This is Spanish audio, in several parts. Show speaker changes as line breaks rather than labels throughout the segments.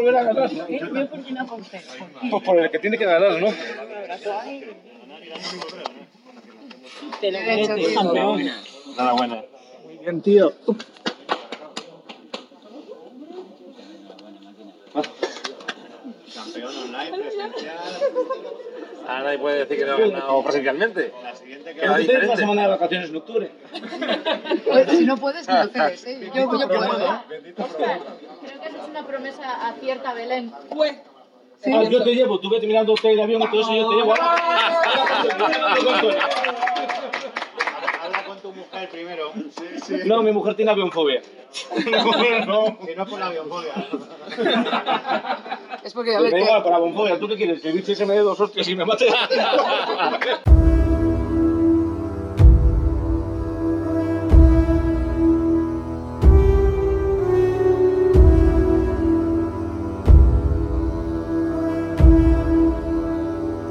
volver a ganar. Pues por el que tiene que ganar, ¿no?
Te lo mereces, campeón.
Enhorabuena.
Muy bien, tío.
Campeón online, presencial.
Ah, nadie puede decir que no ha ganado presencialmente.
La siguiente que
Que
va
tienes una
diferente.
semana de vacaciones en octubre.
Pues, si no puedes, que lo cedes, ¿eh? Yo, yo puedo.
Oscar, una promesa a cierta Belén.
Sí,
Ah, yo te llevo, tú vete mirando hotel de avión y todo eso, yo te llevo.
Habla con tu mujer primero. Sí, sí.
No, mi mujer tiene avionfobia.
no. Que no por la biofobia.
Es porque, a
Me
ver,
da
que-
igual, por avionfobia. ¿Tú qué quieres? Que el bicho se me dé dos hostias y me mate.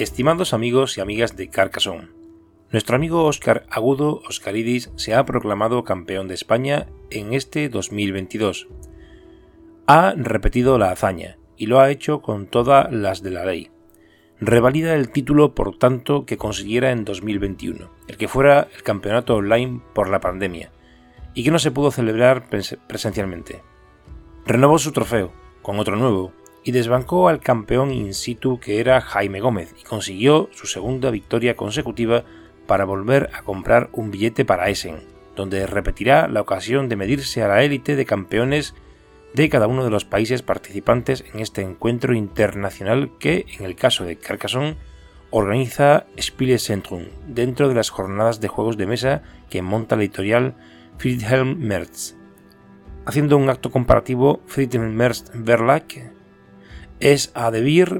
Estimados amigos y amigas de Carcassonne, nuestro amigo Óscar Agudo Oscaridis se ha proclamado campeón de España en este 2022. Ha repetido la hazaña y lo ha hecho con todas las de la ley. Revalida el título por tanto que consiguiera en 2021, el que fuera el campeonato online por la pandemia, y que no se pudo celebrar pres- presencialmente. Renovó su trofeo, con otro nuevo, y desbancó al campeón in situ que era Jaime Gómez y consiguió su segunda victoria consecutiva para volver a comprar un billete para Essen, donde repetirá la ocasión de medirse a la élite de campeones de cada uno de los países participantes en este encuentro internacional que, en el caso de Carcassonne, organiza Spielezentrum dentro de las jornadas de juegos de mesa que monta la editorial Friedhelm Merz. Haciendo un acto comparativo, Friedhelm Merz Verlag es a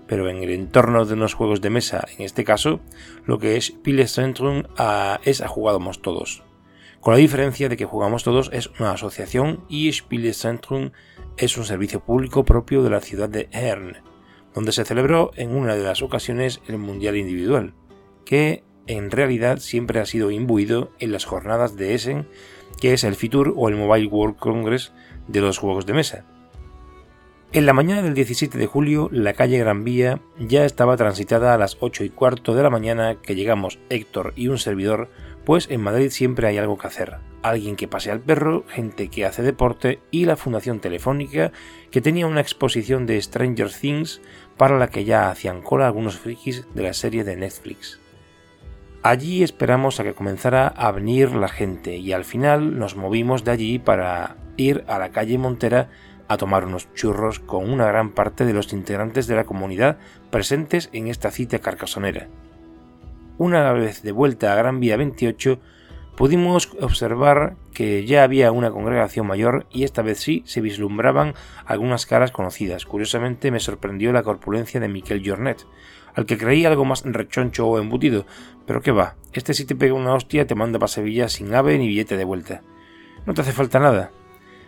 pero en el entorno de unos juegos de mesa, en este caso, lo que es Spielezentrum a, es a Jugamos Todos. Con la diferencia de que Jugamos Todos es una asociación y Spielezentrum es un servicio público propio de la ciudad de Hern, donde se celebró en una de las ocasiones el Mundial Individual, que en realidad siempre ha sido imbuido en las jornadas de Essen, que es el Fitur o el Mobile World Congress de los juegos de mesa. En la mañana del 17 de julio, la calle Gran Vía ya estaba transitada a las 8 y cuarto de la mañana que llegamos Héctor y un servidor, pues en Madrid siempre hay algo que hacer. Alguien que pase al perro, gente que hace deporte y la Fundación Telefónica que tenía una exposición de Stranger Things para la que ya hacían cola algunos frikis de la serie de Netflix. Allí esperamos a que comenzara a venir la gente y al final nos movimos de allí para ir a la calle Montera a tomar unos churros con una gran parte de los integrantes de la comunidad presentes en esta cita carcasonera. Una vez de vuelta a Gran Vía 28, pudimos observar que ya había una congregación mayor y esta vez sí se vislumbraban algunas caras conocidas. Curiosamente me sorprendió la corpulencia de Miquel Jornet, al que creí algo más rechoncho o embutido, pero que va, este si te pega una hostia te manda para Sevilla sin ave ni billete de vuelta. No te hace falta nada.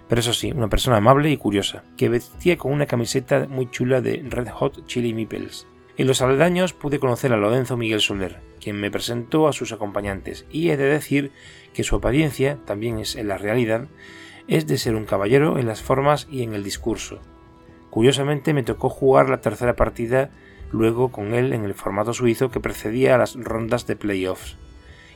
Pero eso sí, una persona amable y curiosa, que vestía con una camiseta muy chula de Red Hot Chili Meeples. En los aledaños pude conocer a Lorenzo Miguel Soler, quien me presentó a sus acompañantes, y he de decir que su apariencia, también es en la realidad, es de ser un caballero en las formas y en el discurso. Curiosamente me tocó jugar la tercera partida luego con él en el formato suizo que precedía a las rondas de playoffs,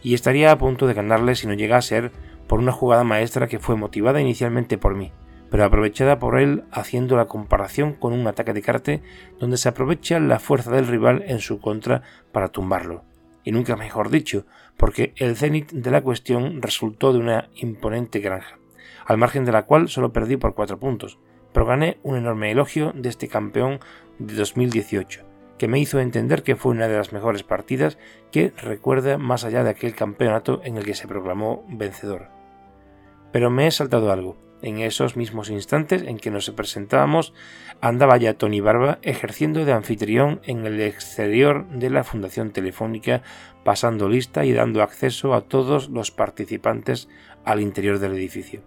y estaría a punto de ganarle si no llega a ser por una jugada maestra que fue motivada inicialmente por mí, pero aprovechada por él haciendo la comparación con un ataque de carte donde se aprovecha la fuerza del rival en su contra para tumbarlo. Y nunca mejor dicho, porque el cenit de la cuestión resultó de una imponente granja, al margen de la cual solo perdí por cuatro puntos, pero gané un enorme elogio de este campeón de 2018, que me hizo entender que fue una de las mejores partidas que recuerda más allá de aquel campeonato en el que se proclamó vencedor. Pero me he saltado algo. En esos mismos instantes en que nos presentábamos, andaba ya Tony Barba ejerciendo de anfitrión en el exterior de la Fundación Telefónica, pasando lista y dando acceso a todos los participantes al interior del edificio.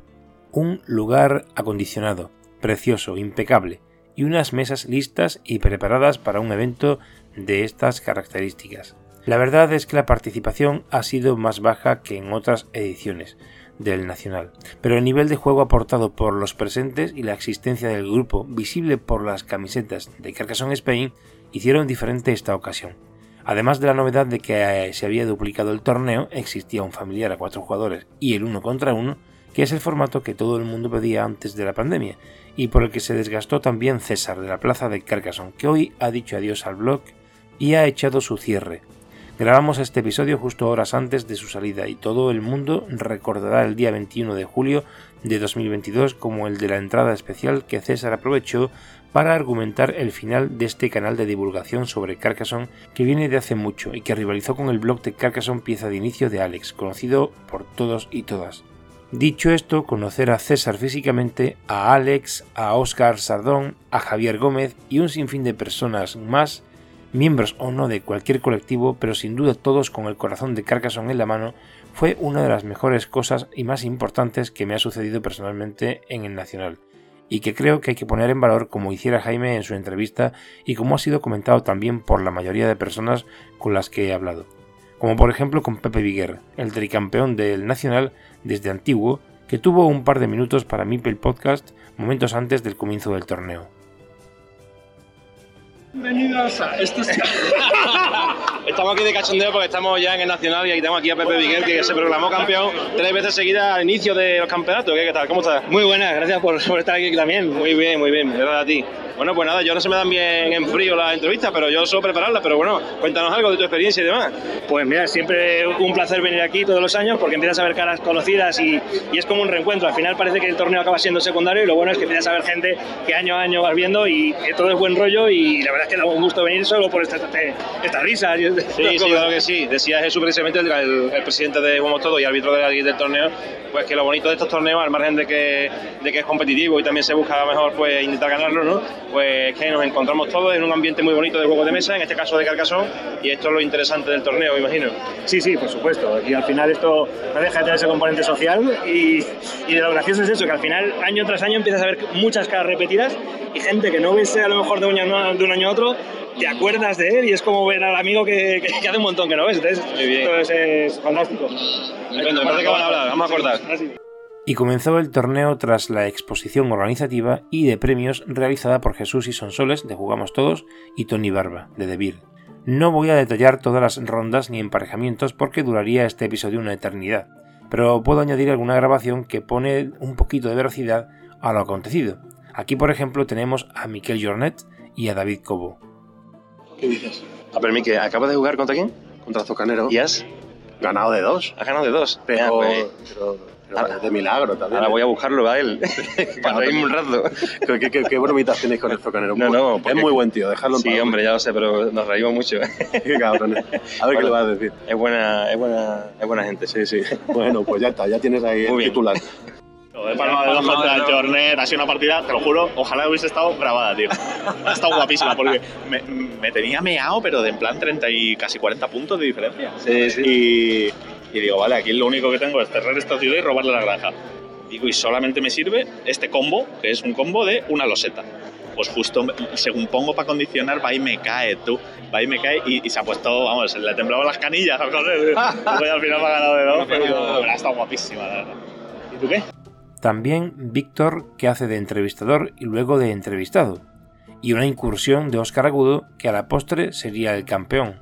Un lugar acondicionado, precioso, impecable, y unas mesas listas y preparadas para un evento de estas características. La verdad es que la participación ha sido más baja que en otras ediciones del Nacional, pero el nivel de juego aportado por los presentes y la existencia del grupo visible por las camisetas de Carcassonne Spain hicieron diferente esta ocasión. Además de la novedad de que eh, se había duplicado el torneo, existía un familiar a cuatro jugadores y el uno contra uno, que es el formato que todo el mundo pedía antes de la pandemia, y por el que se desgastó también César de la plaza de Carcassonne, que hoy ha dicho adiós al blog y ha echado su cierre. Grabamos este episodio justo horas antes de su salida y todo el mundo recordará el día 21 de julio de 2022 como el de la entrada especial que César aprovechó para argumentar el final de este canal de divulgación sobre Carcassonne que viene de hace mucho y que rivalizó con el blog de Carcassonne pieza de inicio de Alex, conocido por todos y todas. Dicho esto, conocer a César físicamente, a Alex, a Óscar Sardón, a Javier Gómez y un sinfín de personas más, miembros o no de cualquier colectivo, pero sin duda todos con el corazón de Carcassonne en la mano, fue una de las mejores cosas y más importantes que me ha sucedido personalmente en el Nacional, y que creo que hay que poner en valor como hiciera Jaime en su entrevista y como ha sido comentado también por la mayoría de personas con las que he hablado como por ejemplo con Pepe Viguer, el tricampeón del Nacional desde antiguo, que tuvo un par de minutos para Mipel Podcast momentos antes del comienzo del torneo.
Bienvenidos a esto
Estamos aquí de cachondeo porque estamos ya en el Nacional y aquí tenemos aquí a Pepe Viguer que se proclamó campeón tres veces seguidas al inicio de los campeonatos. ¿Qué, tal? ¿Cómo estás?
Muy buenas, gracias por, por estar aquí también.
Muy bien, muy bien, gracias a ti. Bueno, pues nada, yo no se me dan bien en frío las entrevistas, pero yo suelo prepararlas. Pero bueno, cuéntanos algo de tu experiencia y demás.
Pues mira, siempre un placer venir aquí todos los años porque empiezas a ver caras conocidas y, y es como un reencuentro. Al final parece que el torneo acaba siendo secundario y lo bueno es que empiezas a ver gente que año a año vas viendo y todo es buen rollo y la verdad es que da un gusto venir solo por estas esta risas.
Sí, sí, claro que sí. Decía Jesús precisamente, el, el, el presidente de Jugamos Todo y árbitro del, del torneo, pues que lo bonito de estos torneos, al margen de que, de que es competitivo y también se busca mejor pues intentar ganarlo, ¿no? Pues que nos encontramos todos en un ambiente muy bonito de juego de mesa, en este caso de Carcassonne, y esto es lo interesante del torneo, me imagino.
Sí, sí, por supuesto. Y al final esto no deja de tener ese componente social y, y de lo gracioso es eso, que al final año tras año empiezas a ver muchas caras repetidas y gente que no ves a lo mejor de un año, de un año a otro, te acuerdas de él y es como ver al amigo que, que, que hace un montón que no ves. Entonces, esto es, es fantástico.
Estupendo, me parece que van a hablar, vamos a cortar.
Y comenzó el torneo tras la exposición organizativa y de premios realizada por Jesús y Sonsoles de Jugamos Todos y Tony Barba de Debir. No voy a detallar todas las rondas ni emparejamientos porque duraría este episodio una eternidad, pero puedo añadir alguna grabación que pone un poquito de veracidad a lo acontecido. Aquí, por ejemplo, tenemos a Miquel Jornet y a David Cobo.
¿Qué dices?
A ver, Miquel, ¿acabas de jugar contra quién?
Contra Zocanero.
¿Y has?
Ganado de dos.
Has ganado de dos.
Pero,
Ah, pues,
pero, pero de milagro también.
ahora voy a buscarlo a él, para reírme un rato.
¿Qué, qué, qué, bromitas tenéis con el Zocanero?
No, no,
es
porque-
muy buen tío, dejadlo en
Sí,
paz.
hombre, ya lo sé, pero nos reímos mucho.
Qué cabrones. A ver qué le vas a decir.
Es buena, es buena, es buena gente.
Sí, sí. Bueno, pues ya está, ya tienes ahí el
Muy bien.
titular.
De Palma de dos contra el Jornet, ha sido una partida, te lo juro, ojalá hubiese estado grabada, tío. Ha estado guapísima porque me, me tenía meado, pero de en plan 30 y casi 40 puntos de diferencia.
Sí, sí.
Y, y digo, vale, aquí lo único que tengo es cerrar esta ciudad y robarle la granja. Digo, y solamente me sirve este combo, que es un combo de una loseta. Pues justo, según pongo para condicionar, va y me cae, tú. Va y me cae y, y se ha puesto, vamos, le temblaban las canillas, al final me ha ganado de dos, pero, pero ha estado guapísima, la verdad. ¿Y tú qué?
También Víctor, que hace de entrevistador y luego de entrevistado. Y una incursión de Óscar Agudo, que a la postre sería el campeón.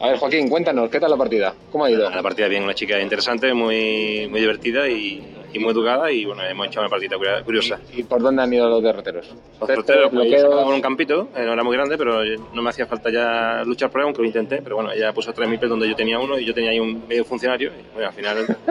A ver, Joaquín, cuéntanos, ¿qué tal la partida? ¿Cómo ha ido?
La partida bien, una chica interesante, muy, muy divertida y, y muy educada y bueno, hemos hecho una partida curiosa.
¿Y por dónde han ido los derroteros?
Los
Cestos,
porteros, pues,
bloqueos.
sacamos un campito, eh, no era muy grande, pero no me hacía falta ya luchar por él, aunque lo intenté, pero bueno, ella puso tres mipes donde yo tenía uno y yo tenía ahí un medio funcionario y bueno, al final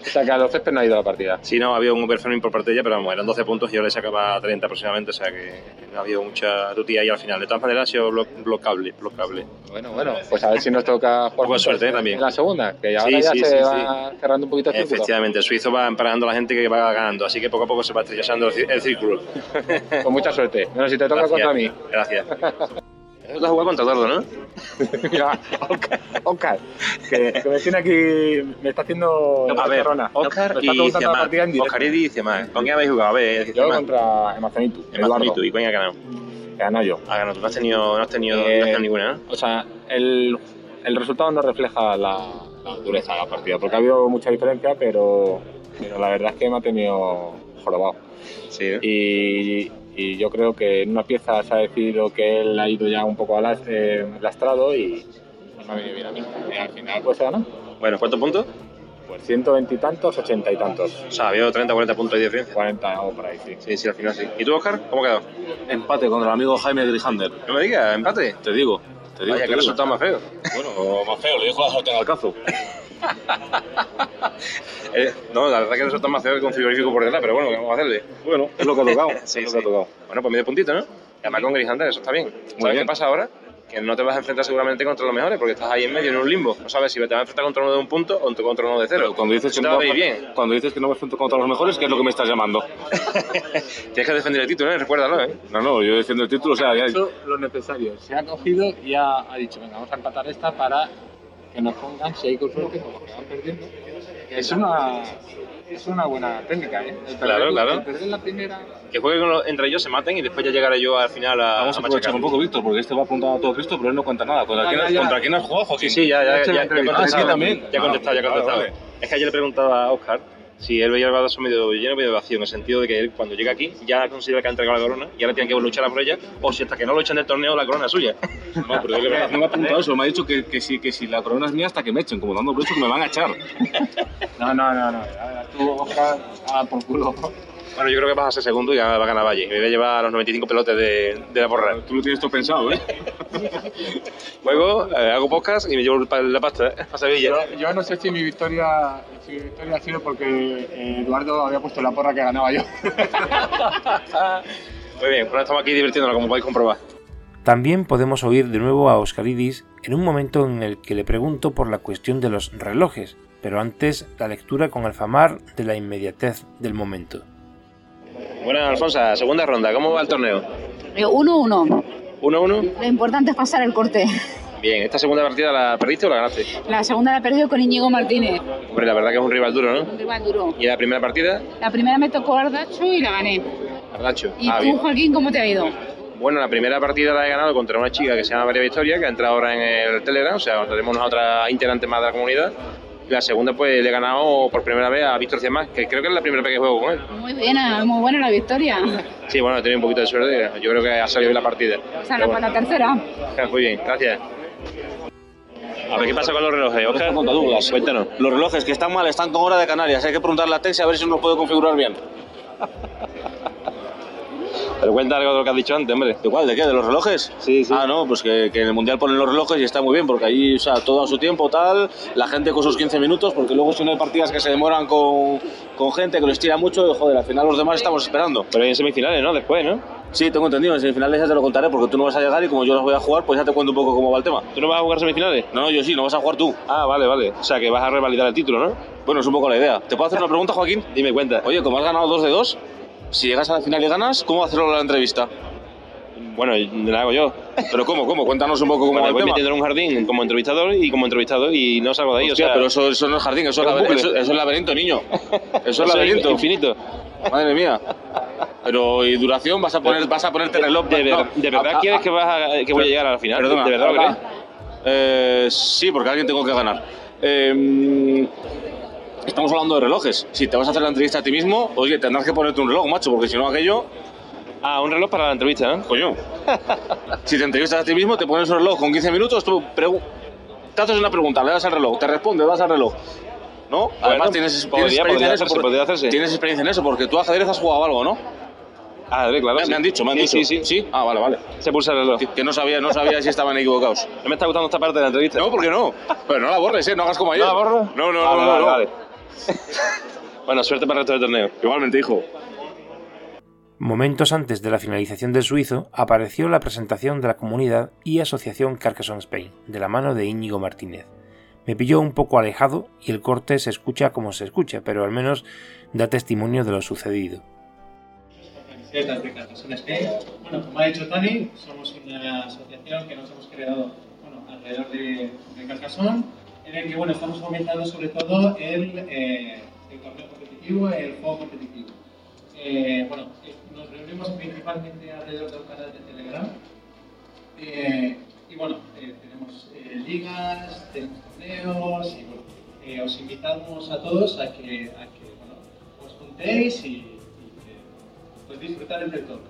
O sea, que a los césped no ha ido la partida.
sí no había un overfarming por parte de ella, pero vamos, eran 12 puntos y yo le sacaba 30 aproximadamente, o sea que no había mucha tutía ahí al final. De todas maneras ha sido blo- blocable, blocable.
Bueno, bueno, pues a ver si nos toca jugar juntos
suerte,
en-
también.
en la segunda, que ahora
Sí,
ya
sí,
se
sí,
va cerrando un poquito el.
Efectivamente, el suizo va en a la gente que va ganando. Así que poco a poco se va estrechando el cí- el círculo.
Con mucha suerte. Bueno, si te toca
Gracias.
contra mí.
Gracias. Te has jugado contra Eduardo, ¿no?
Mira, Oscar, Oscar, que, que me tiene aquí, me está haciendo
A ver. Oscar
me
y
está preguntando la partida en directo.
Oscar y Ciamán. ¿Con quién habéis jugado? A ver,
Yo
Ciamán.
contra Amazonitu, Eduardo.
¿Y tú? ¿Y quién ha ganado?
Gano yo.
Ha ganado tú. No has tenido, no has tenido,
Eh,
no has tenido ninguna, ¿no?
O sea, el, el resultado no refleja la, la dureza de la partida, porque ha habido mucha diferencia, pero, pero la verdad es que me ha tenido jorobado.
Sí. ¿eh?
Y, y yo creo que en una pieza se ha decidido que él ha ido ya un poco eh, lastrado y me ha venido bien a mí. Y al final pues se ganó.
Bueno, ¿cuántos puntos?
Pues 120 y tantos, 80 y tantos.
O sea, había 30 o 40 puntos de diferencia.
40 o por ahí, sí.
Sí, sí, al final sí. ¿Y tú, Oscar? ¿Cómo quedó?
Empate contra el amigo Jaime Grijander.
No me digas, empate.
Te digo, te digo.
Vaya,
te
qué
digo.
resultado más feo.
Bueno, más feo, le dijo la sartén al cazo.
Eh, no, la verdad que el resultado más feo que con frigorífico por detrás, pero bueno, ¿qué vamos a hacerle?
Bueno, es lo que ha tocado.
Sí,
es lo
sí.
que ha tocado.
Bueno, pues medio puntito, ¿no? Y además con Grijander, eso está bien. ¿Sabes
bien.
qué pasa ahora? Que no te vas a enfrentar seguramente contra los mejores, porque estás ahí en medio, en un limbo. No sabes si te vas a enfrentar contra uno de un punto o contra uno de cero.
Pero cuando dices, que no
va a
me-
venir bien.
cuando dices que no me enfrento contra los mejores, ¿qué es lo que me estás llamando?
Tienes que defender el título, ¿eh? Recuérdalo, ¿eh?
No, no, yo defiendo el título, o sea, ya,
Ha hecho lo necesario. Se ha cogido y ha, ha dicho, venga, vamos a empatar esta para que nos pongan, si hay con suerte, como que van perdiendo. Es una, es una buena técnica, ¿eh? El perder,
Claro, claro.
el perder la primera...
Que jueguen con los- entre ellos, se maten y después ya llegaré yo al final a,
Vamos a aprovechar
machacar.
un poco, Víctor, porque este va apuntado a todo Cristo, pero él no cuenta nada. ¿Contra, quién,
ya, ya.
¿contra quién has jugado, Joaquín?
Sí, sí, ya, ya,
Ya
ya,
he la
ya, he contestado.
Ah.
Ya he contestado, ya he
Vale,
contestado.
vale.
Es que ayer le preguntaba a Oscar si él veía el vaso medio lleno o medio vacío, en el sentido de que él cuando llega aquí ya considera que ha entregado la corona y ahora tiene que luchar por ella, o si hasta que no lo echan del torneo la corona es suya.
No, pero de verdad no me ha apuntado eso. Me ha dicho que, que, si, que si la corona es mía hasta que me echen, como dando por hecho que me van a echar.
No, no, no, no. Ya, Tú, Oscar, ah, por culo.
Bueno, yo creo que vas a ser segundo y va a ganar Valle. Me voy a llevar los 95 pelotes de, de la porra.
Tú lo tienes todo pensado, ¿eh?
Luego eh, hago podcast y me llevo la pasta ¿eh? a Sevilla.
Yo, yo no sé si mi victoria, si mi victoria ha sido porque eh, Eduardo había puesto la porra que ganaba yo.
Muy bien, pues estamos aquí divirtiéndonos, como podéis comprobar.
También podemos oír de nuevo a Oscaridis en un momento en el que le pregunto por la cuestión de los relojes, pero antes la lectura con Alfamar de la inmediatez del momento.
Buenas, Alfonsa. Segunda ronda. ¿Cómo va el torneo?
1-1.
1-1.
Lo importante es pasar el corte.
Bien, ¿esta segunda partida la perdiste o la ganaste?
La segunda la he perdido con Íñigo Martínez.
Hombre, la verdad que es un rival duro, ¿no?
Un rival duro.
¿Y la primera partida?
La primera me tocó Ardacho y la gané.
Ardacho.
¿Y
Ah,
tú,
bien.
Joaquín, cómo te ha ido?
Bueno, la primera partida la he ganado contra una chica que se llama María Victoria, que ha entrado ahora en el Telegram, o sea, tenemos una otra integrante más de la comunidad. La segunda, pues le he ganado por primera vez a Víctor Ciamás, que creo que es la primera vez que juego con él.
Muy bien, muy buena la victoria.
Sí, bueno, he tenido un poquito de suerte, yo creo que ha salido bien la partida.
O sea, para
bueno,
la tercera.
muy bien, gracias. A ver qué pasa con los relojes, Oscar.
Douglas.
Cuéntanos.
Los relojes que están mal están con hora de Canarias. Hay que preguntarle a Texi a ver si nos puede configurar bien.
Pero cuenta algo de lo que has dicho antes, hombre.
¿De cuál? ¿De qué? ¿De los relojes?
Sí, sí.
Ah, no, pues que, que en el Mundial ponen los relojes y está muy bien, porque ahí, o sea, todo a su tiempo, tal, la gente con sus 15 minutos, porque luego si no hay partidas que se demoran con, con gente que lo estira mucho, y, joder, al final los demás estamos esperando.
Pero hay en semifinales, ¿no? Después, ¿no?
Sí, tengo entendido, en semifinales ya te lo contaré, porque tú no vas a llegar y como yo los voy a jugar, pues ya te cuento un poco cómo va el tema.
¿Tú no vas a jugar semifinales?
No, yo sí, no vas a jugar tú.
Ah, vale, vale. O sea, que vas a revalidar el título, ¿no?
Bueno, es un poco la idea. ¿Te puedo hacer una pregunta, Joaquín?
Dime cuenta.
Oye, como has ganado dos de dos, si llegas a la final y ganas, ¿cómo hacerlo la entrevista?
Bueno, la hago yo.
Pero ¿cómo? ¿Cómo? Cuéntanos un poco cómo
Bueno,
va el
voy
tema.
metiendo en un jardín como entrevistador y como entrevistado y no salgo de ahí.
Hostia,
o sea,
pero eso, eso no es jardín, eso es, laber- eso- eso es laberinto, niño. Eso es laberinto.
infinito.
Madre mía. Pero ¿y duración? ¿Vas a poner, vas a ponerte reloj?
¿De,
No.
de verdad
Ah,
quieres
ah,
que, vas a- que voy a llegar a la final?
Perdona,
¿De verdad lo
Alba.
crees?
Eh, sí, porque alguien tengo que ganar. Eh, hablando de relojes. Si te vas a hacer la entrevista a ti mismo, oye, tendrás que ponerte un reloj, macho, porque si no aquello,
Ah, un reloj para la entrevista, ¿no?
coño. si te entrevistas a ti mismo, te pones un reloj con 15 minutos, tú te haces una pregunta, le das al reloj, te responde, le das al reloj. ¿No? Además tienes, tienes
podría-
experiencia
podría
en eso.
hacerse,
porque-
hacerse.
Tienes experiencia en eso, porque tú ajedrez has jugado algo, ¿no?
Ah, claro.
Me,
sí.
me han dicho, me han
Sí,
dicho.
Sí, sí.
Ah, vale, vale.
Se pulsa el reloj.
Que, que no sabía, no sabía si estaban equivocados.
No me está gustando esta parte de la entrevista.
No, ¿por qué no? Pero no la borres, ¿eh? No hagas como ayer.
¿No la borro?
No, no,
Vale,
no, no,
vale,
no.
vale. bueno, suerte para el resto del torneo.
Igualmente, hijo.
Momentos antes de la finalización del suizo, apareció la presentación de la comunidad y asociación Carcassonne Spain, de la mano de Íñigo Martínez. Me pilló un poco alejado y el corte se escucha como se escucha, pero al menos da testimonio de lo sucedido.
de Carcassonne Spain. Bueno, como ha dicho Tony, somos una asociación que nos hemos creado bueno, alrededor de, de Carcassonne, en el que bueno, estamos fomentando sobre todo el, eh, el torneo competitivo, el juego competitivo. Eh, bueno, eh, nos reunimos principalmente alrededor de un canal de Telegram. Eh, y bueno, eh, tenemos eh, ligas, tenemos torneos y bueno, os invitamos a todos a que, a que bueno, os juntéis y, y pues, disfrutar entre todos.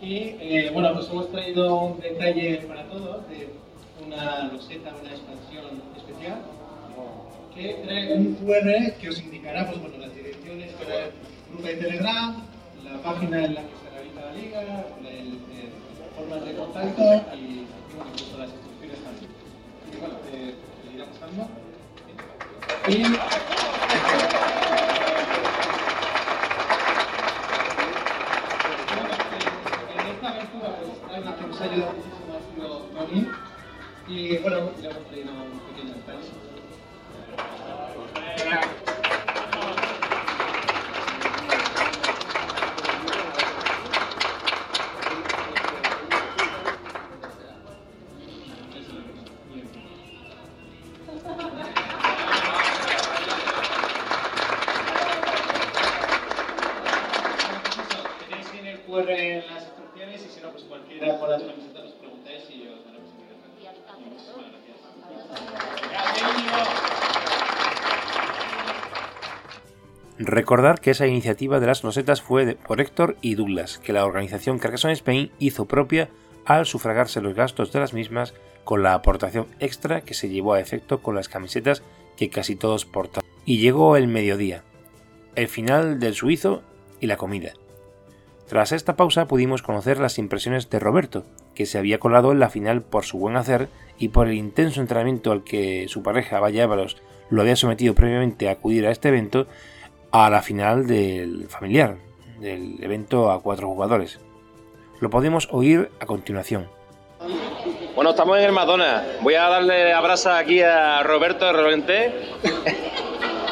Y bueno, pues hemos traído un detalle para todos una roseta, una expansión especial que trae un QR que os indicará pues, bueno, las direcciones para el grupo de Telegram, la página en la que se realiza la liga, las formas de contacto y, bueno, incluso las instrucciones también. Y bueno, eh, te irá mostrando. Y en esta aventura pues una que nos ha ayudado muchísimo ha sido Tony y bueno, le pequeño detalle. Tenéis
Recordar que esa iniciativa de las losetas fue por Héctor y Douglas, que la organización Carcassonne Spain hizo propia al sufragarse los gastos de las mismas con la aportación extra que se llevó a efecto con las camisetas que casi todos portan. Y llegó el mediodía, el final del suizo y la comida. Tras esta pausa pudimos conocer las impresiones de Roberto, que se había colado en la final por su buen hacer y por el intenso entrenamiento al que su pareja Valle Ábalos lo había sometido previamente a acudir a este evento a la final del familiar, del evento a cuatro jugadores. Lo podemos oír a continuación.
Bueno, estamos en el Madonna. Voy a darle la brasa aquí a Roberto de Rolenté,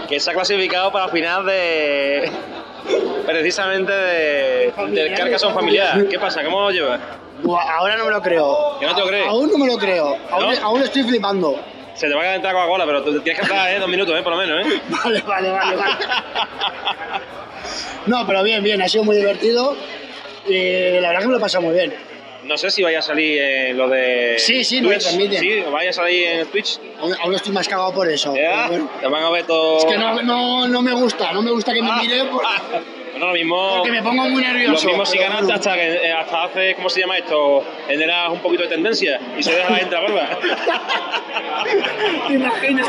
que se ha clasificado para la final de. precisamente de, del Carcassonne familiar. ¿Qué pasa? ¿Cómo lo llevas?
Buah, ahora no me lo creo.
¿Que no te lo crees?
Aún no me lo creo. Aún,
¿No?
aún estoy flipando.
Se te va a calentar Coca-Cola, pero tú tienes que estar ¿eh? dos minutos, ¿eh? por lo menos. ¿eh?
Vale, vale, vale, vale. No, pero bien, bien, ha sido muy divertido. Y la verdad que me lo he pasado muy bien.
No sé si vaya a salir en lo de.
Sí, sí, lo
Twitch.
retransmiten.
Sí, vaya a salir en Twitch.
Aún, aún estoy más cagado por eso. Bueno.
Te van a ver todo.
Es que no, no, no me gusta, no me gusta que me
Ah.
mire por-
Bueno, lo mismo.
porque me pongo muy nervioso.
Lo mismo si ganaste hasta, eh, hasta hace, ¿cómo se llama esto? Generas un poquito de tendencia y se deja la gente la barba.
¿Te imaginas?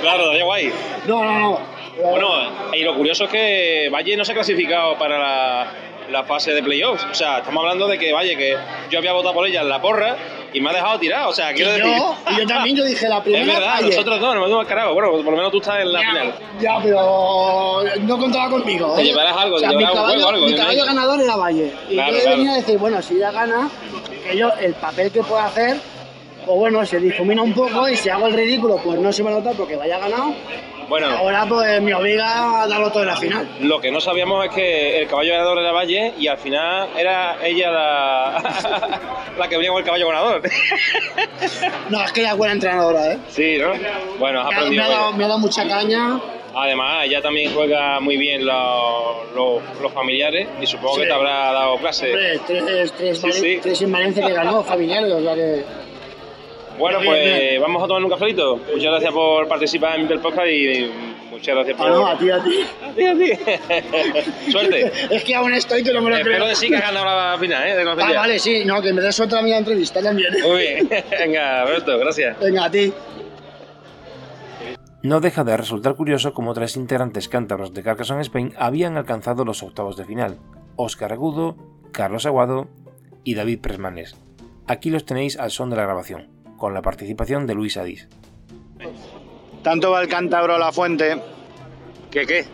claro, daría guay.
No, no, no.
Bueno, y lo curioso es que Valle no se ha clasificado para la, la fase de playoffs. O sea, estamos hablando de que Valle, que yo había votado por ella en la porra y me ha dejado tirado. O sea,
Y
quiero decir.
yo, y yo también, yo dije la primera.
Es verdad,
Valle.
nosotros dos nos hemos carajo. Bueno, por lo menos tú estás en la final.
Ya, pero no contaba conmigo.
Te llevarás algo,
o sea,
te
mi
llevarás un
caballo,
juego, algo,
mi
¿no?
caballo ganador era Valle. Y
Claro,
yo
claro.
venía a decir, bueno, si ella gana, que yo el papel que puedo hacer, pues bueno, se difumina un poco y si hago el ridículo, pues no se va a notar porque vaya ganado.
Bueno,
Ahora pues me obliga a darlo todo en la final.
lo que no sabíamos es que el caballo ganador era Valle y al final era ella la, la que venía con el caballo ganador.
No, es que ella es buena entrenadora, ¿eh?
Sí, ¿no? Bueno, has
me
aprendido.
ha dado,
Valle.
me ha dado mucha caña.
Además, ella también juega muy bien los, los, los familiares y supongo
Sí.
que te habrá dado clase.
Hombre, tres, tres,
Sí,
Valen-
sí.
tres en Valencia que ganó, familiares, o sea que...
Bueno, pues
bien.
vamos a tomar un cafelito. Muchas gracias por participar en el podcast y muchas gracias por.
Ah, no, a ti, a ti.
A ti, a ti. Suerte.
Es que aún estoy que no me lo creo.
Espero de sí que has ganado la final, ¿eh? De
Ah, vale, sí, no, que me des otra media entrevista también.
Muy bien. Venga, Roberto, gracias.
Venga, a ti.
No deja de resultar curioso cómo tres integrantes cántabros de Carcassonne Spain habían alcanzado los octavos de final: Óscar Agudo, Carlos Aguado y David Presmanes. Aquí los tenéis al son de la grabación, con la participación de Luis Adís.
Tanto va el cántabro la fuente
¿Qué qué?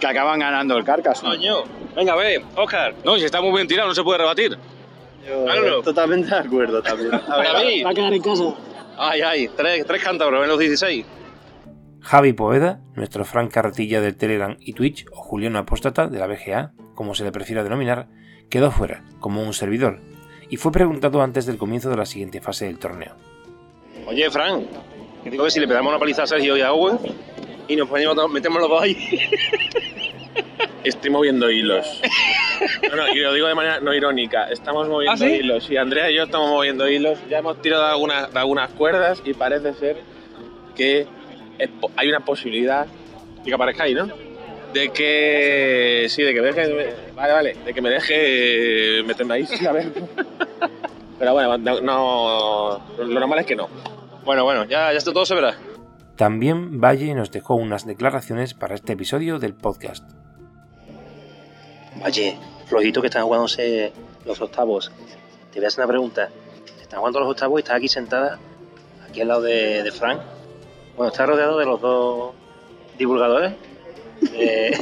que acaban ganando el Carcassonne.
Coño. Venga, ve, Óscar.
No, si está muy bien tirado, no se puede rebatir.
Claro.
Totalmente de acuerdo también. A ver,
David.
Va a quedar en casa.
Ay, ay, tres, tres cántabros en los 16.
Javi Poeda, nuestro Frank Carretilla del Telegram y Twitch, o Juliano Apóstata de la BGA, como se le prefiera denominar, quedó fuera, como un servidor, y fue preguntado antes del comienzo de la siguiente fase del torneo.
Oye, Fran, que digo que si le pegamos una paliza a Sergio y a Owen y nos ponemos, metemos los dos ahí.
Estoy moviendo hilos. No, no, y lo digo de manera no irónica. Estamos moviendo
¿Ah, sí?
hilos. Y Andrea y yo estamos moviendo hilos. Ya hemos tirado de algunas, de algunas cuerdas y parece ser que es hay una posibilidad
Y que aparezcáis, ¿no?
De que. Sí, de que me deje. Vale, vale. De que me deje meterme ahí. Sí, a ver. Pero bueno, no, no- lo normal es que no.
Bueno, bueno, ya, ya está todo se verá.
También Valle nos dejó unas declaraciones para este episodio del podcast.
Oye, flojito que están jugándose los octavos. Te voy a hacer una pregunta. Están jugando los octavos y estás aquí sentada, aquí al lado de, de Frank. Bueno, estás rodeado de los dos divulgadores de,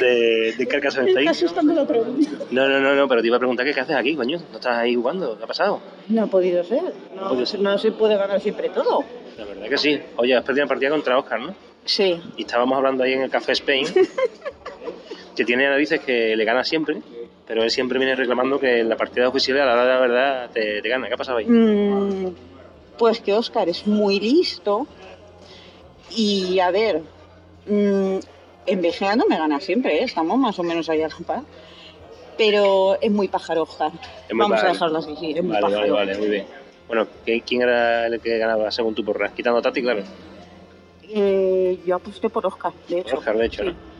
de, de Carcassonne
Me está asustando la pregunta.
No, no, no, no, pero te iba a preguntar qué, qué haces aquí, coño. ¿No estás ahí jugando? ¿Qué ha pasado?
No ha podido ser. No,
podido ser.
no se puede ganar siempre todo.
La verdad que sí. Oye, has perdido una partida contra Oscar, ¿no?
Sí.
Y estábamos hablando ahí en el Café Spain, que tiene narices que le gana siempre, pero él siempre viene reclamando que en la partida oficial a la hora de la verdad te, te gana. ¿Qué ha pasado ahí?
Mm, pues que Oscar es muy listo. Y a ver, mm, en BGA no me gana siempre, ¿eh? estamos más o menos ahí a la par. Pero es muy pájaro Oscar.
Es muy
Vamos a dejarlo así, sí, es muy
Vale, vale, vale, muy bien. Bueno, ¿qué- ¿quién era el que ganaba según tu porra? Quitando a Tati, claro.
Eh, yo aposté por Oscar, de hecho.
Oscar, de hecho,
Sí.
¿no?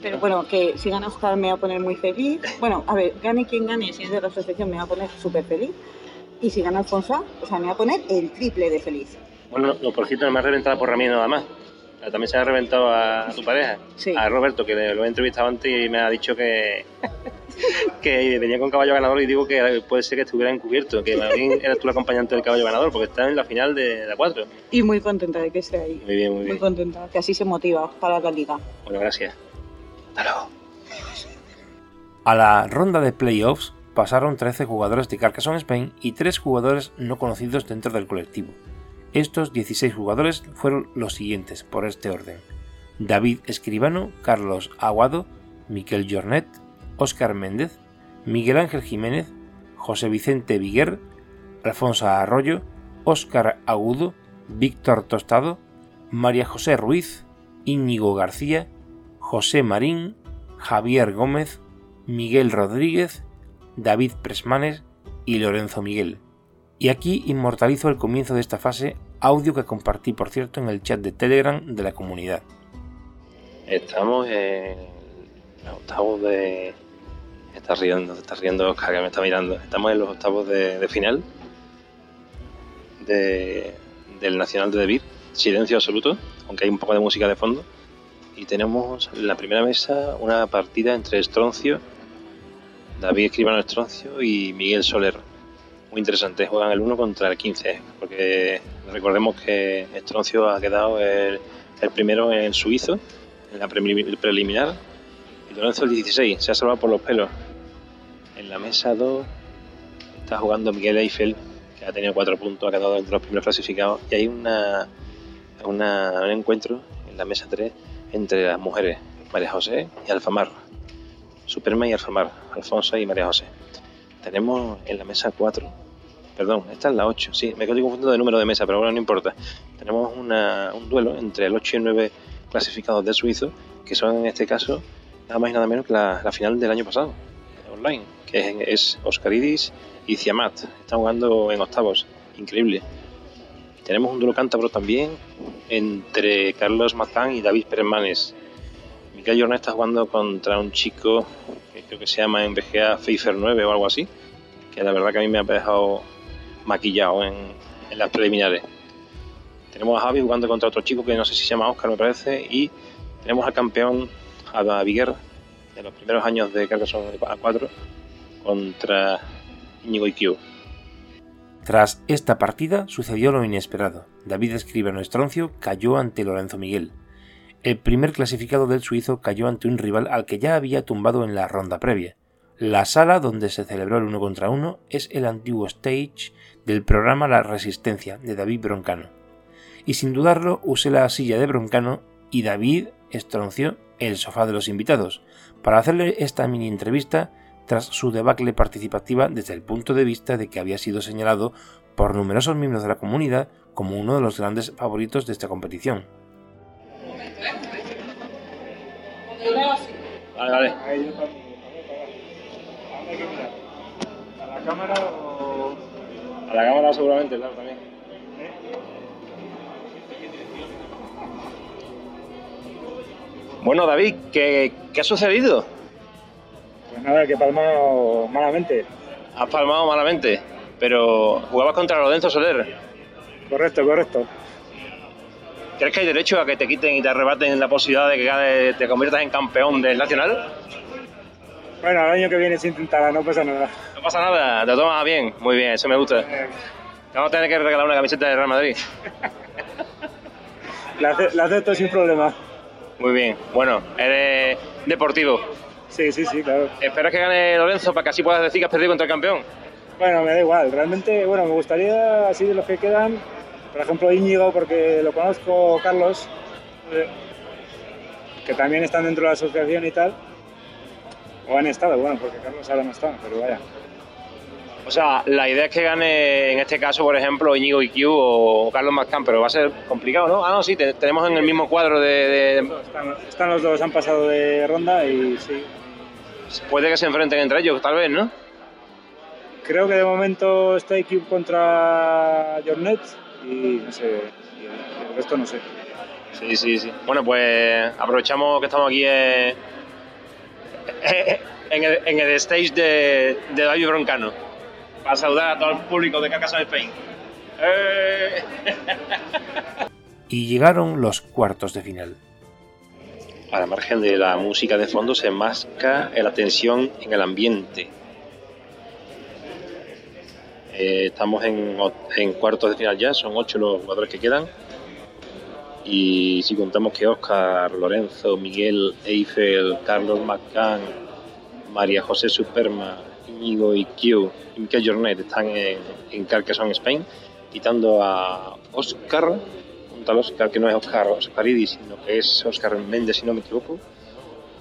Pero bueno, que si gana Oscar me va a poner muy feliz. Bueno, a ver, gane quien gane, si es de la asociación me va a poner súper feliz. Y si gana Alfonso, o sea, me va a poner el triple de feliz.
Bueno, no, por cierto, no me ha reventado la porra mía nada más. También se ha reventado a, a tu pareja, a Roberto, que lo he entrevistado antes y me ha dicho que, que venía con caballo ganador y digo que puede ser que estuviera encubierto, que bien eras tú el acompañante del caballo ganador, porque está en la final de la 4.
Y muy contenta de que esté ahí.
Muy bien, muy
Muy
bien.
contenta, que así se motiva para la liga.
Bueno, gracias.
A la ronda de playoffs pasaron 13 jugadores de Carcassonne Spain y 3 jugadores no conocidos dentro del colectivo. Estos 16 jugadores fueron los siguientes por este orden. David Escribano, Carlos Aguado, Miquel Jornet, Óscar Méndez, Miguel Ángel Jiménez, José Vicente Viguer, Alfonso Arroyo, Óscar Agudo, Víctor Tostado, María José Ruiz, Íñigo García, José Marín, Javier Gómez, Miguel Rodríguez, David Presmanes y Lorenzo Miguel. Y aquí inmortalizo el comienzo de esta fase, audio que compartí por cierto en el chat de Telegram de la comunidad.
Estamos en los octavos de... Está riendo, está riendo Oscar, que me está mirando. Estamos en los octavos de, final de- del Nacional de Debir. Silencio absoluto, aunque hay un poco de música de fondo. Y tenemos en la primera mesa una partida entre Estroncio, David Escribano Estroncio y Miguel Soler. Muy interesante, juegan el 1 contra el 15, porque recordemos que Estroncio ha quedado el, primero en suizo, en la preliminar, y Lorenzo el 16, se ha salvado por los pelos. En la mesa 2 está jugando Miguel Eiffel, que ha tenido 4 puntos, ha quedado entre los primeros clasificados, y hay una, un encuentro en la mesa 3 entre las mujeres, María José y Alfamar. Superma y Alfamar, Alfonso y María José. Tenemos en la mesa 4, perdón, esta es la 8, sí, me estoy confundiendo de número de mesa, pero bueno, no importa. Tenemos una- un duelo entre el 8 y el 9 clasificados de suizo, que son en este caso nada más y nada menos que la, final del año pasado, online, que es, es Oscaridis y Ciamat. Están jugando en octavos, increíble. Tenemos un duelo cántabro también entre Carlos Mazán y David Permanes. Miguel Jornet está jugando contra un chico que creo que se llama en BGA Pfeiffer 9 o algo así, que la verdad que a mí me ha dejado maquillado en, en las preliminares. Tenemos a Javi jugando contra otro chico que no sé si se llama Oscar, me parece, y tenemos al campeón, a Viguer, de los primeros años de Carcassonne A4, contra Íñigo Ikio.
Tras esta partida sucedió lo inesperado. David Escribano Estroncio cayó ante Lorenzo Miguel. El primer clasificado del suizo cayó ante un rival al que ya había tumbado en la ronda previa. La sala donde se celebró el uno contra uno es el antiguo stage del programa La Resistencia de David Broncano. Y sin dudarlo usé la silla de Broncano y David estronció el sofá de los invitados para hacerle esta mini entrevista tras su debacle participativa desde el punto de vista de que había sido señalado por numerosos miembros de la comunidad como uno de los grandes favoritos de esta competición.
Vale, vale.
¿A la cámara o...?
A la cámara seguramente, claro, también. Bueno, David, ¿qué, qué ha sucedido?
Pues nada, que he palmado malamente.
Has palmado malamente, pero jugabas contra Lorenzo Soler.
Correcto, correcto.
¿Crees que hay derecho a que te quiten y te arrebaten la posibilidad de que te conviertas en campeón del Nacional?
Bueno, el año que viene se intentará, no pasa nada.
No pasa nada, te lo tomas bien. Muy bien, eso me gusta. Te vamos a tener que regalar una camiseta de Real Madrid.
La, la acepto sin problema.
Muy bien, bueno, eres deportivo.
Sí, sí, sí, claro.
¿Esperas que gane Lorenzo para que así puedas decir que has perdido contra el campeón?
Bueno, me da igual. Realmente, bueno, me gustaría, así de los que quedan, por ejemplo, Íñigo, porque lo conozco, Carlos, eh, que también están dentro de la asociación y tal. O han estado, bueno, porque Carlos ahora no está, pero vaya.
O sea, la idea es que gane, en este caso, por ejemplo, Íñigo IQ o Carlos Mascán, pero va a ser complicado, ¿no? Ah, no, sí, te- tenemos en el mismo cuadro de, de-
Están, están los dos, han pasado de ronda y sí.
Puede que se enfrenten entre ellos, tal vez, ¿no?
Creo que de momento está IQ contra Jornet y no sé, y el, el resto no sé.
Sí, sí, sí. Bueno, pues aprovechamos que estamos aquí eh, en, el, en el stage de, de David Broncano para saludar a todo el público de Carcassonne Spain. ¡Eh!
Y llegaron los cuartos de final.
A la margen de la música de fondo se masca la tensión en el ambiente. Eh, estamos en, en cuartos de final ya, son ocho los jugadores que quedan. Y si contamos que Oscar, Lorenzo, Miguel Eiffel, Carlos McCann, María José Superma, Íñigo Iquiu y Miquel Jornet están en, en Spain, quitando a Oscar, un tal Oscar que no es Oscar Oscaridis, sino que es Oscar Méndez, si no me equivoco.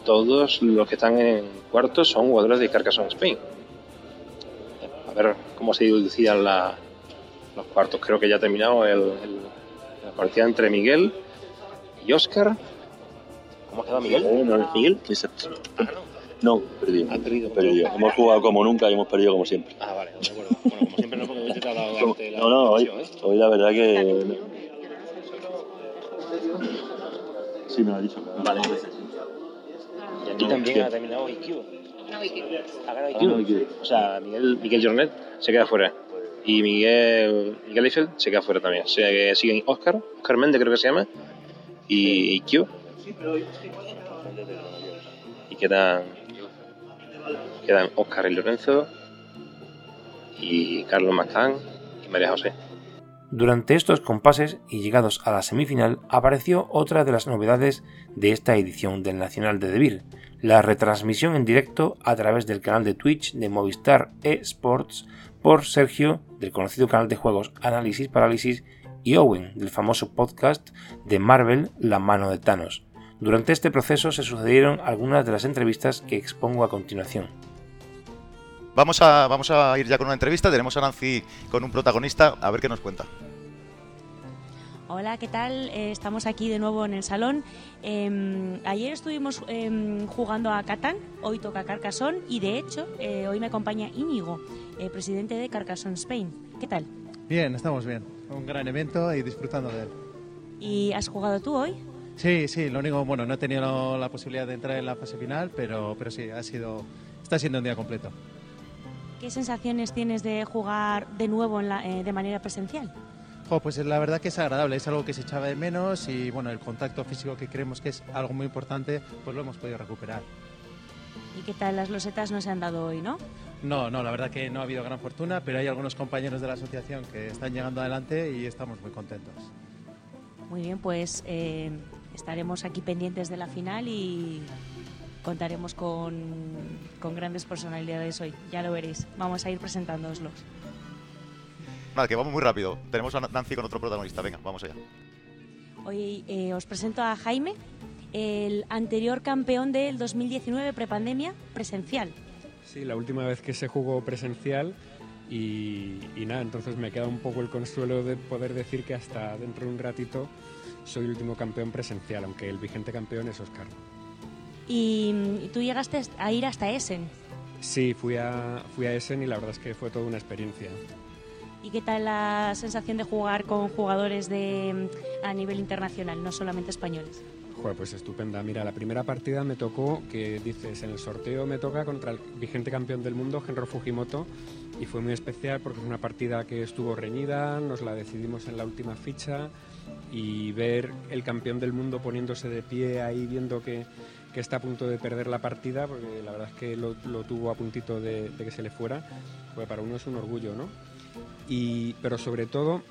Todos los que están en cuartos son jugadores de Carcassonne, Spain. A ver cómo se dilucidan la- los cuartos. Creo que ya ha terminado el- el- la partida entre Miguel y Oscar. ¿Cómo ha quedado Miguel?
No, no, Miguel, que se- No, perdido.
Ha perdido.
Perdido. Hemos jugado como nunca y hemos perdido como siempre.
Ah, vale, de acuerdo. Bueno, como siempre no, porque he intentado darte la
No, no, hoy,
¿eh?
hoy la verdad que... Sí, me lo ha dicho. Vale.
Y aquí
No,
también ha terminado IQ. IQ.
IQ.
O sea, Miguel, Miguel Jornet se queda fuera. Y Miguel, Miguel Eiffel se queda fuera también. O sea que siguen Oscar, Oscar Méndez creo que se llama, y IQ. Y quedan, quedan Oscar y Lorenzo, y Carlos Macán y María José.
Durante estos compases y llegados a la semifinal apareció otra de las novedades de esta edición del Nacional de Debir, la retransmisión en directo a través del canal de Twitch de Movistar eSports por Sergio del conocido canal de juegos Análisis Parálisis y Owen del famoso podcast de Marvel La mano de Thanos. Durante este proceso se sucedieron algunas de las entrevistas que expongo a continuación.
Vamos a, vamos a ir ya con una entrevista. Tenemos a Nancy con un protagonista. A ver qué nos cuenta.
Hola, ¿qué tal? Eh, estamos aquí de nuevo en el salón. Eh, ayer estuvimos eh, jugando a Catán, hoy toca Carcassonne y de hecho eh, hoy me acompaña Íñigo, eh, presidente de Carcassonne Spain. ¿Qué tal?
Bien, estamos bien. Un gran evento y disfrutando de él.
¿Y has jugado tú hoy?
Sí, sí, lo único, bueno, no he tenido la posibilidad de entrar en la fase final, pero, pero sí, ha sido, está siendo un día completo.
¿Qué sensaciones tienes de jugar de nuevo en la- eh, de manera presencial?
Jo, pues la verdad que es agradable, es algo que se echaba de menos y bueno, el contacto físico que creemos que es algo muy importante, pues lo hemos podido recuperar.
¿Y qué tal las losetas no se han dado hoy, no?
No, no, la verdad que no ha habido gran fortuna, pero hay algunos compañeros de la asociación que están llegando adelante y estamos muy contentos.
Muy bien, pues eh, estaremos aquí pendientes de la final y contaremos con, con grandes personalidades hoy. Ya lo veréis. Vamos a ir presentándooslos.
Nada, que vamos muy rápido. Tenemos a Nancy con otro protagonista. Venga, vamos allá.
Hoy eh, os presento a Jaime, el anterior campeón del 2019 prepandemia presencial.
Sí, la última vez que se jugó presencial y, y nada, entonces me queda un poco el consuelo de poder decir que hasta dentro de un ratito soy el último campeón presencial, aunque el vigente campeón es Oscar.
Y, y tú llegaste a ir hasta Essen.
Sí, fui a, fui a Essen y la verdad es que fue toda una experiencia.
¿Y qué tal la sensación de jugar con jugadores de, a nivel internacional, no solamente españoles?
Joder, pues estupenda. Mira, la primera partida me tocó, que dices, en el sorteo me toca contra el vigente campeón del mundo, Genro Fujimoto, y fue muy especial porque es una partida que estuvo reñida, nos la decidimos en la última ficha, y ver el campeón del mundo poniéndose de pie ahí, viendo que, que está a punto de perder la partida, porque la verdad es que lo, lo tuvo a puntito de, de que se le fuera, pues para uno es un orgullo, ¿no? Y, pero sobre todo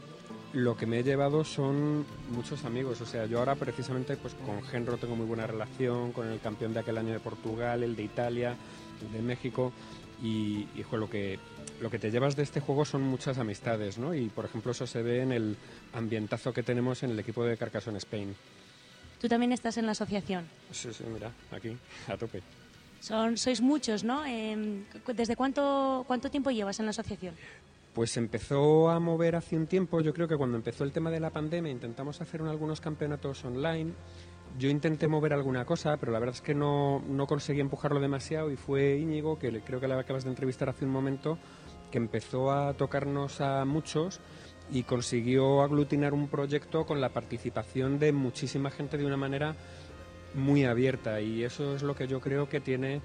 lo que me he llevado son muchos amigos. O sea, yo ahora precisamente pues con Genro tengo muy buena relación, con el campeón de aquel año de Portugal, el de Italia, el de México. Y, y jo, lo, que, lo que te llevas de este juego son muchas amistades, ¿no? Y por ejemplo eso se ve en el ambientazo que tenemos en el equipo de Carcassonne Spain.
Tú también estás en la asociación.
Sí, sí, mira, aquí, a tope.
Son, sois muchos, ¿no? Eh, ¿Desde cuánto, cuánto tiempo llevas en la asociación?
Pues empezó a mover hace un tiempo, yo creo que cuando empezó el tema de la pandemia intentamos hacer un- algunos campeonatos online. Yo intenté mover alguna cosa, pero la verdad es que no, no conseguí empujarlo demasiado y fue Íñigo, que creo que la acabas de entrevistar hace un momento, que empezó a tocarnos a muchos y consiguió aglutinar un proyecto con la participación de muchísima gente de una manera muy abierta y eso es lo que yo creo que tiene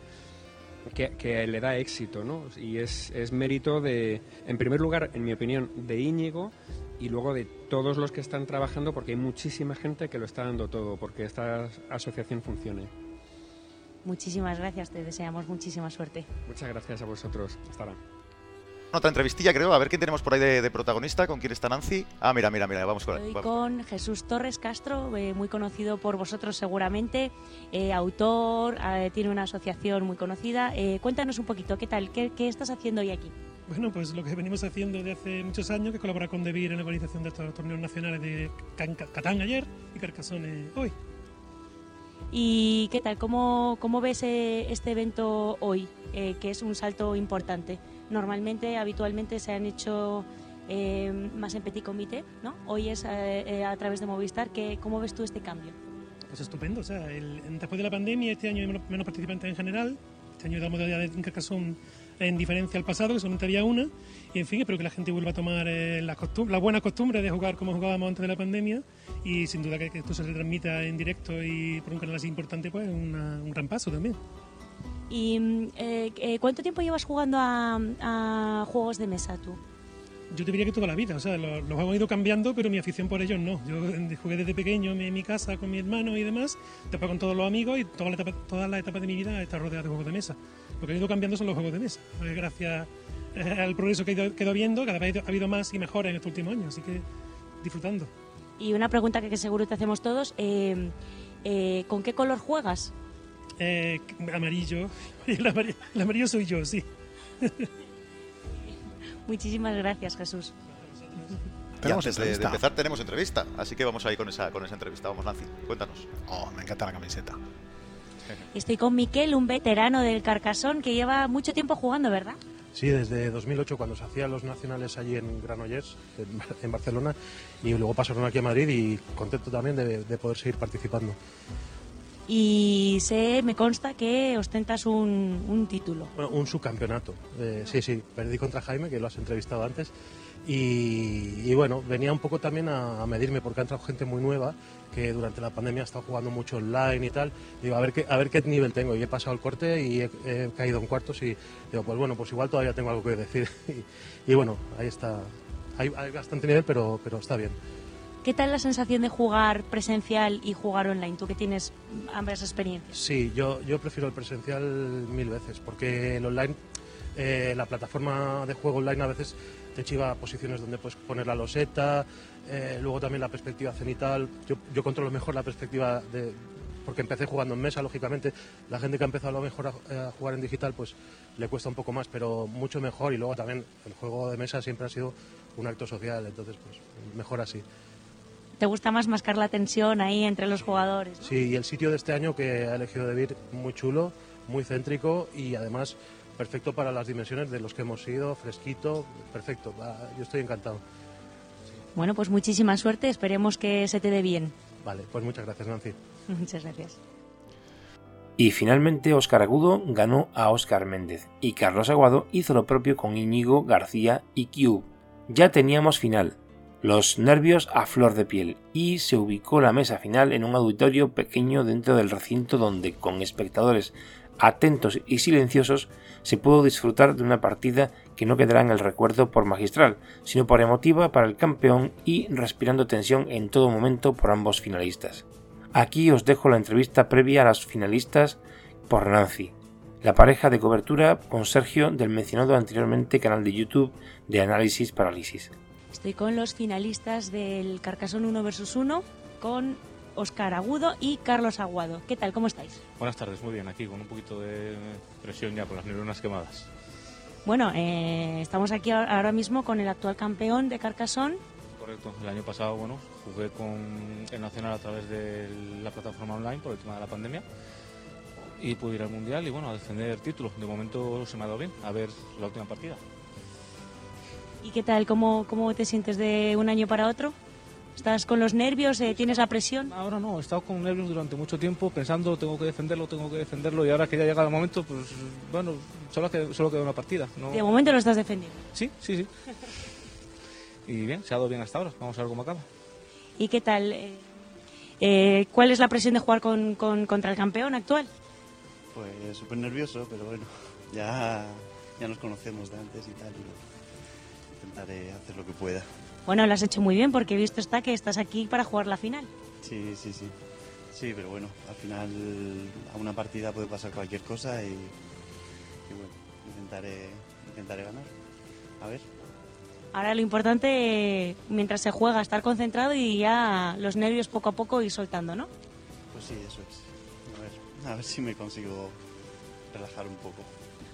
que, que le da éxito, ¿no? Y es, es mérito de, en primer lugar, en mi opinión, de Íñigo y luego de todos los que están trabajando, porque hay muchísima gente que lo está dando todo, porque esta asociación funcione.
Muchísimas gracias, te deseamos muchísima suerte.
Muchas gracias a vosotros. Hasta ahora.
Otra entrevistilla, creo. A ver quién tenemos por ahí de, de protagonista. ¿Con quién está Nancy? Ah, mira, mira, mira. Vamos con
Estoy
vamos.
con Jesús Torres Castro, eh, muy conocido por vosotros seguramente, eh, autor, eh, tiene una asociación muy conocida. Eh, cuéntanos un poquito, ¿qué tal? ¿Qué, qué estás haciendo hoy aquí?
Bueno, pues lo que venimos haciendo desde hace muchos años, que colabora con Devir en la organización de estos torneos nacionales de Catán ayer y Carcassonne hoy.
¿Y qué tal? ¿Cómo, cómo ves eh, este evento hoy, eh, que es un salto importante? Normalmente, habitualmente se han hecho eh, más en petit comité, ¿no? Hoy es eh, eh, a través de Movistar. ¿Qué, ¿Cómo ves tú este cambio?
Pues estupendo, o sea, el- después de la pandemia este año hay menos, menos participantes en general. Este año la modalidad de Carcassonne en diferencia al pasado, que solamente había una. Y en fin, espero que la gente vuelva a tomar eh, las costum- la buena costumbre de jugar como jugábamos antes de la pandemia. Y sin duda que, que esto se retransmita en directo y por un canal así importante, pues una- un gran paso también.
¿Y mm, eh, eh, cuánto tiempo llevas jugando a, a juegos de mesa tú?
Yo te diría que toda la vida, o sea, los, los juegos han ido cambiando, pero mi afición por ellos no. Yo eh, jugué desde pequeño en mi casa con mi hermano y demás, después con todos los amigos y toda la etapa, todas las etapas de mi vida está rodeada de juegos de mesa. Lo que ha ido cambiando son los juegos de mesa, eh, gracias al progreso que he ido, que he ido viendo, cada vez ha habido más y mejores en estos últimos años, así que disfrutando.
Y una pregunta que, que seguro te hacemos todos, eh, eh, ¿con qué color juegas?
Eh, amarillo, el amarillo, el amarillo soy yo, sí.
Muchísimas gracias, Jesús.
Y antes de, de empezar tenemos entrevista, así que vamos ahí con esa, con esa entrevista. Vamos, Nancy, cuéntanos.
Oh, me encanta la camiseta.
Estoy con Miquel, un veterano del Carcassonne que lleva mucho tiempo jugando, ¿verdad?
Sí, desde 2008 cuando se hacían los nacionales allí en Granollers, en, en Barcelona, y luego pasaron aquí a Madrid y contento también de, de poder seguir participando.
Y sé, me consta que ostentas un, un título.
Bueno, un subcampeonato. Eh, sí, sí, perdí contra Jaime, que lo has entrevistado antes. Y, y bueno, venía un poco también a, a medirme porque ha entrado gente muy nueva que durante la pandemia ha estado jugando mucho online y tal. Digo, a ver qué, a ver qué nivel tengo. Y he pasado el corte y he, he caído en cuartos y digo, pues bueno, pues igual todavía tengo algo que decir. y, y bueno, ahí está. Hay, hay bastante nivel, pero, pero está bien.
¿Qué tal la sensación de jugar presencial y jugar online? Tú que tienes ambas experiencias.
Sí, yo, prefiero el presencial mil veces, porque el online, eh, la plataforma de juego online a veces te chiva a posiciones donde puedes poner la loseta, eh, luego también la perspectiva cenital. Yo, controlo mejor la perspectiva de, porque empecé jugando en mesa, lógicamente. La gente que ha empezado a lo mejor a, a jugar en digital, pues le cuesta un poco más, pero mucho mejor. Y luego también el juego de mesa siempre ha sido un acto social, entonces pues mejor así.
¿Te gusta más mascar la tensión ahí entre los jugadores?
Sí, y el sitio de este año que ha elegido David, muy chulo, muy céntrico y además perfecto para las dimensiones de los que hemos ido, fresquito, perfecto. Yo estoy encantado.
Bueno, pues muchísima suerte, esperemos que se te dé bien.
Vale, pues muchas gracias, Nancy.
Muchas gracias.
Y finalmente Óscar Agudo ganó a Óscar Méndez y Carlos Aguado hizo lo propio con Íñigo García y Cube. Ya teníamos final, los nervios a flor de piel y se ubicó la mesa final en un auditorio pequeño dentro del recinto donde con espectadores atentos y silenciosos se pudo disfrutar de una partida que no quedará en el recuerdo por magistral, sino por emotiva para el campeón y respirando tensión en todo momento por ambos finalistas. Aquí os dejo la entrevista previa a las finalistas por Nancy, la pareja de cobertura con Sergio del mencionado anteriormente canal de YouTube de Análisis Parálisis.
Estoy con los finalistas del Carcasón 1 vs 1, con Óscar Agudo y Carlos Aguado. ¿Qué tal? ¿Cómo estáis?
Buenas tardes, muy bien, aquí con un poquito de presión ya por las neuronas quemadas.
Bueno, eh, estamos aquí ahora mismo con el actual campeón de Carcasón.
Correcto, el año pasado, bueno, jugué con el Nacional a través de la plataforma online por el tema de la pandemia y pude ir al Mundial y bueno, a defender títulos. De momento se me ha dado bien, a ver la última partida.
¿Y qué tal? ¿Cómo, cómo te sientes de un año para otro? ¿Estás con los nervios? eh, ¿Tienes la presión?
Ahora no, he estado con nervios durante mucho tiempo pensando tengo que defenderlo, tengo que defenderlo y ahora que ya llega el momento, pues bueno, solo, que, solo queda una partida. ¿no?
De momento lo estás defendiendo.
Sí, sí, sí. Y bien, se ha dado bien hasta ahora, vamos a ver cómo acaba.
¿Y qué tal? eh, eh, ¿Cuál es la presión de jugar con, con- contra el campeón actual?
Pues súper nervioso, pero bueno, ya, ya nos conocemos de antes y tal. y intentaré hacer lo que pueda.
Bueno, lo has hecho muy bien porque he visto está que estás aquí para jugar la final.
Sí, sí, sí. Sí, pero bueno, al final a una partida puede pasar cualquier cosa y, y bueno, intentaré, intentaré ganar. A ver.
Ahora lo importante, mientras se juega, estar concentrado y ya los nervios poco a poco ir soltando, ¿no?
Pues sí, eso es. A ver, a ver si me consigo relajar un poco.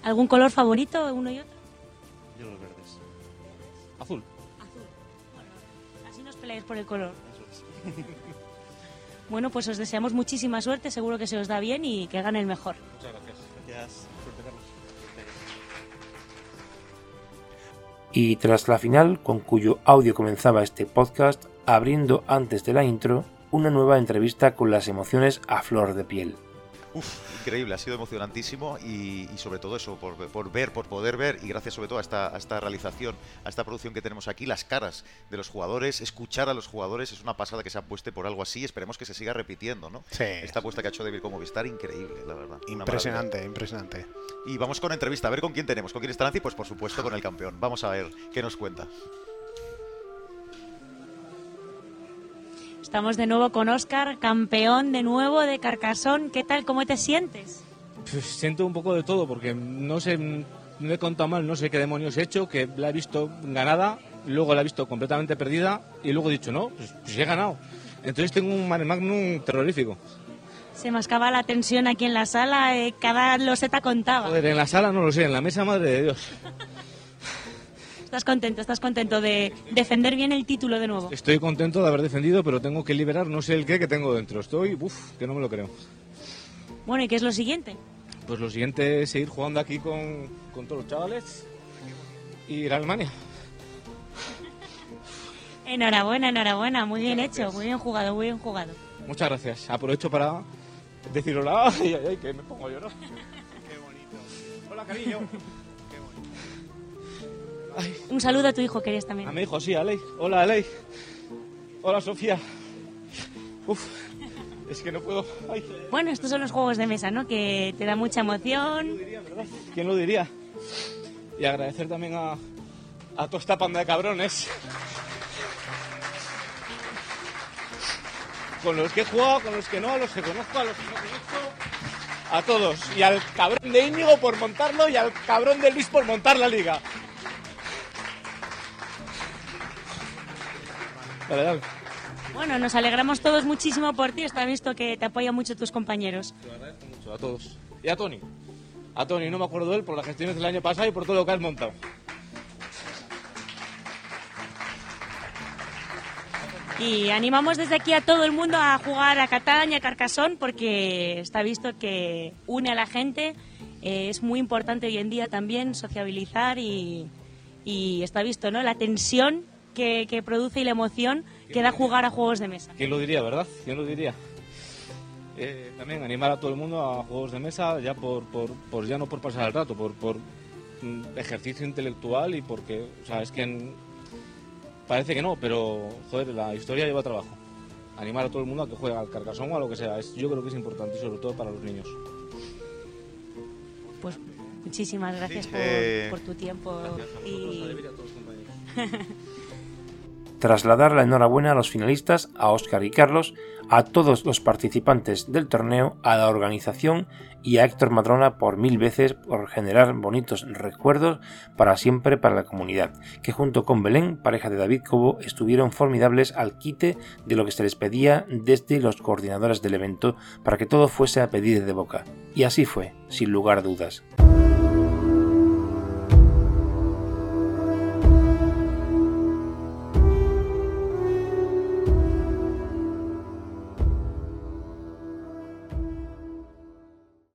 ¿Algún color favorito, uno y otro?
Yo los verdes.
Azul.
Así no os peleáis por el color.
Eso es.
Bueno, pues os deseamos muchísima suerte, seguro que se os da bien y que gane el mejor.
Muchas gracias.
Gracias. Suerte, Carlos.
Y tras la final, con cuyo audio comenzaba este podcast, abriendo antes de la intro una nueva entrevista con las emociones a flor de piel.
Uf, increíble, ha sido emocionantísimo y, y sobre todo eso, por, por ver, por poder ver y gracias sobre todo a esta, a esta realización, a esta producción que tenemos aquí, las caras de los jugadores, escuchar a los jugadores, es una pasada que se apueste por algo así, esperemos que se siga repitiendo, ¿no?
Sí.
Esta apuesta que ha hecho David como Vistar, increíble, la verdad.
Impresionante, impresionante.
Y vamos con entrevista, a ver con quién tenemos, con quién está Nancy, pues por supuesto con el campeón. Vamos a ver qué nos cuenta.
Estamos de nuevo con Óscar, campeón de nuevo de Carcasón. ¿Qué tal? ¿Cómo te sientes?
Pues siento un poco de todo porque no sé, no he contado mal, no sé qué demonios he hecho, que la he visto ganada, luego la he visto completamente perdida y luego he dicho, no, pues, pues he ganado. Entonces tengo un mare magnum terrorífico.
Se mascaba la tensión aquí en la sala, eh, cada loseta contaba.
Joder, en la sala no lo sé, en la mesa, madre de Dios.
Estás contento, estás contento de defender bien el título de nuevo.
Estoy contento de haber defendido, pero tengo que liberar no sé el qué que tengo dentro. Estoy, uff, que no me lo creo.
Bueno, ¿y qué es lo siguiente?
Pues lo siguiente es seguir jugando aquí con, con todos los chavales y ir a Alemania.
Enhorabuena, enhorabuena, muy bien hecho, muy bien jugado, muy bien jugado.
Muchas gracias. Aprovecho para decir hola. Ay, ay, ay, que me pongo a llorar.
Qué bonito.
Hola, cariño.
Un saludo a tu hijo, querías también.
A mi hijo, sí, Alei. Hola, Alei. Hola, Sofía. Uf, es que no puedo. Ay,
Bueno, estos son los juegos de mesa, ¿no? Que te da mucha emoción.
¿Quién lo diría? Y agradecer también a, a toda esta panda de cabrones. Con los que he jugado, con los que no, a los que conozco, a los que no conozco. A todos. Y al cabrón de Íñigo por montarlo y al cabrón de Luis por montar la liga. Dale, dale.
Bueno, nos alegramos todos muchísimo por ti. Está visto que te apoyan mucho tus compañeros.
Te agradezco mucho a todos. Y a Tony. A Tony, no me acuerdo de él por las gestiones del año pasado y por todo lo que has montado.
Y animamos desde aquí a todo el mundo a jugar a Catán y a Carcassonne porque está visto que une a la gente. Eh, es muy importante hoy en día también sociabilizar y, y está visto, ¿no? La tensión que, que produce y la emoción que da jugar a juegos de mesa.
¿Quién lo diría, verdad? ¿Quién lo diría? Eh, también animar a todo el mundo a juegos de mesa, ya por, por, por- ya no por pasar el rato, por, por mm, ejercicio intelectual y porque, o sea, es que en- parece que no, pero joder, la historia lleva trabajo. Animar a todo el mundo a que juegue al carcasón o a lo que sea, es, yo creo que es importante, sobre todo para los niños.
Pues muchísimas gracias
Sí,
por,
eh,
por tu tiempo y
trasladar la enhorabuena a los finalistas, a Óscar y Carlos, a todos los participantes del torneo, a la organización y a Héctor Madrona por mil veces por generar bonitos recuerdos para siempre para la comunidad, que junto con Belén, pareja de David Cobo, estuvieron formidables al quite de lo que se les pedía desde los coordinadores del evento para que todo fuese a pedir de boca. Y así fue, sin lugar a dudas.